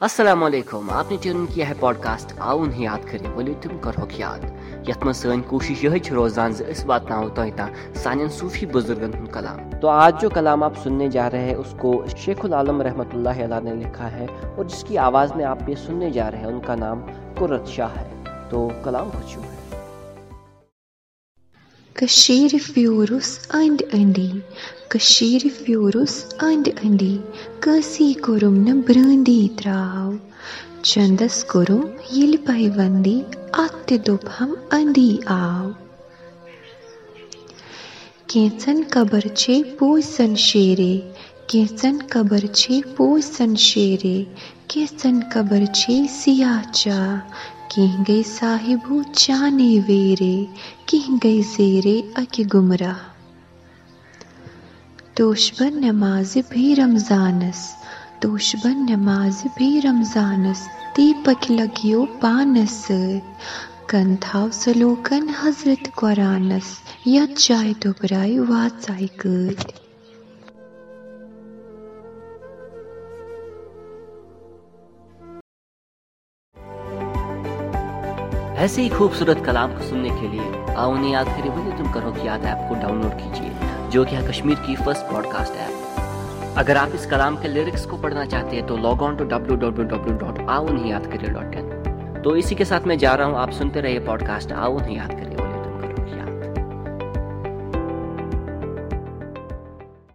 असलम आपने ट्यून किया है पॉडकास्ट आउन ही याद करें बोलिए तुम करो याद यथ में सन कोशिश यही रोजान वात तुम सान सूफी बुजुर्गन कलाम तो आज जो कलाम आप सुनने जा रहे हैं उसको शेखुल आलम रहमत ने लिखा है और जिसकी आवाज़ में आप ये सुनने जा रहे हैं उनका नाम कुरत शाह है तो कलाम कुछ है کٔشیٖرِ پھیوٗرُس أنٛدۍ أنٛدی کٔشیٖرِ پھیوٗرُس أنٛدۍ أنٛدی کٲنٛسی کوٚرُم نہٕ برٛٲنٛدی ترٛاو چَنٛدَس کوٚرُم ییٚلہِ پیوَندی اَتھ تہِ دوٚپہَم أنٛدی آو کینٛژَن قبر چھے پوٗج زَن شیرے کینٛژَن قبر چھے پوٗج زَن شیرے کینٛژَن قبر چھے سِیاہ چاہ کیٚنٛہہ گٔے صاحبو چانے ویرے کینٛہہ گٔے زیرے اَکہِ گُمراہ توش بَن نٮ۪مازِ بیٚیہِ رمضانَس توش بَن نٮ۪مازِ بیٚیہِ رمضانَس دی پٔکھ لَگیو پانَس سۭتۍ کَن تھاو سلوٗکَن حضرت قۄرانَس یَتھ جایہِ دوٚبراے واژاے کۭتۍ ऐसे ही खूबसूरत कलाम को सुनने के लिए आओ उन्हें याद करिए बोले तुम करो कि याद ऐप को डाउनलोड कीजिए जो कि है कश्मीर की फर्स्ट पॉडकास्ट ऐप अगर आप इस कलाम के लिरिक्स को पढ़ना चाहते हैं तो log on to W W W dot आओ याद करिए डॉट इन तो इसी के साथ मैं जा रहा हूँ आप सुनते रहिए पॉडकास्ट आओ याद करिए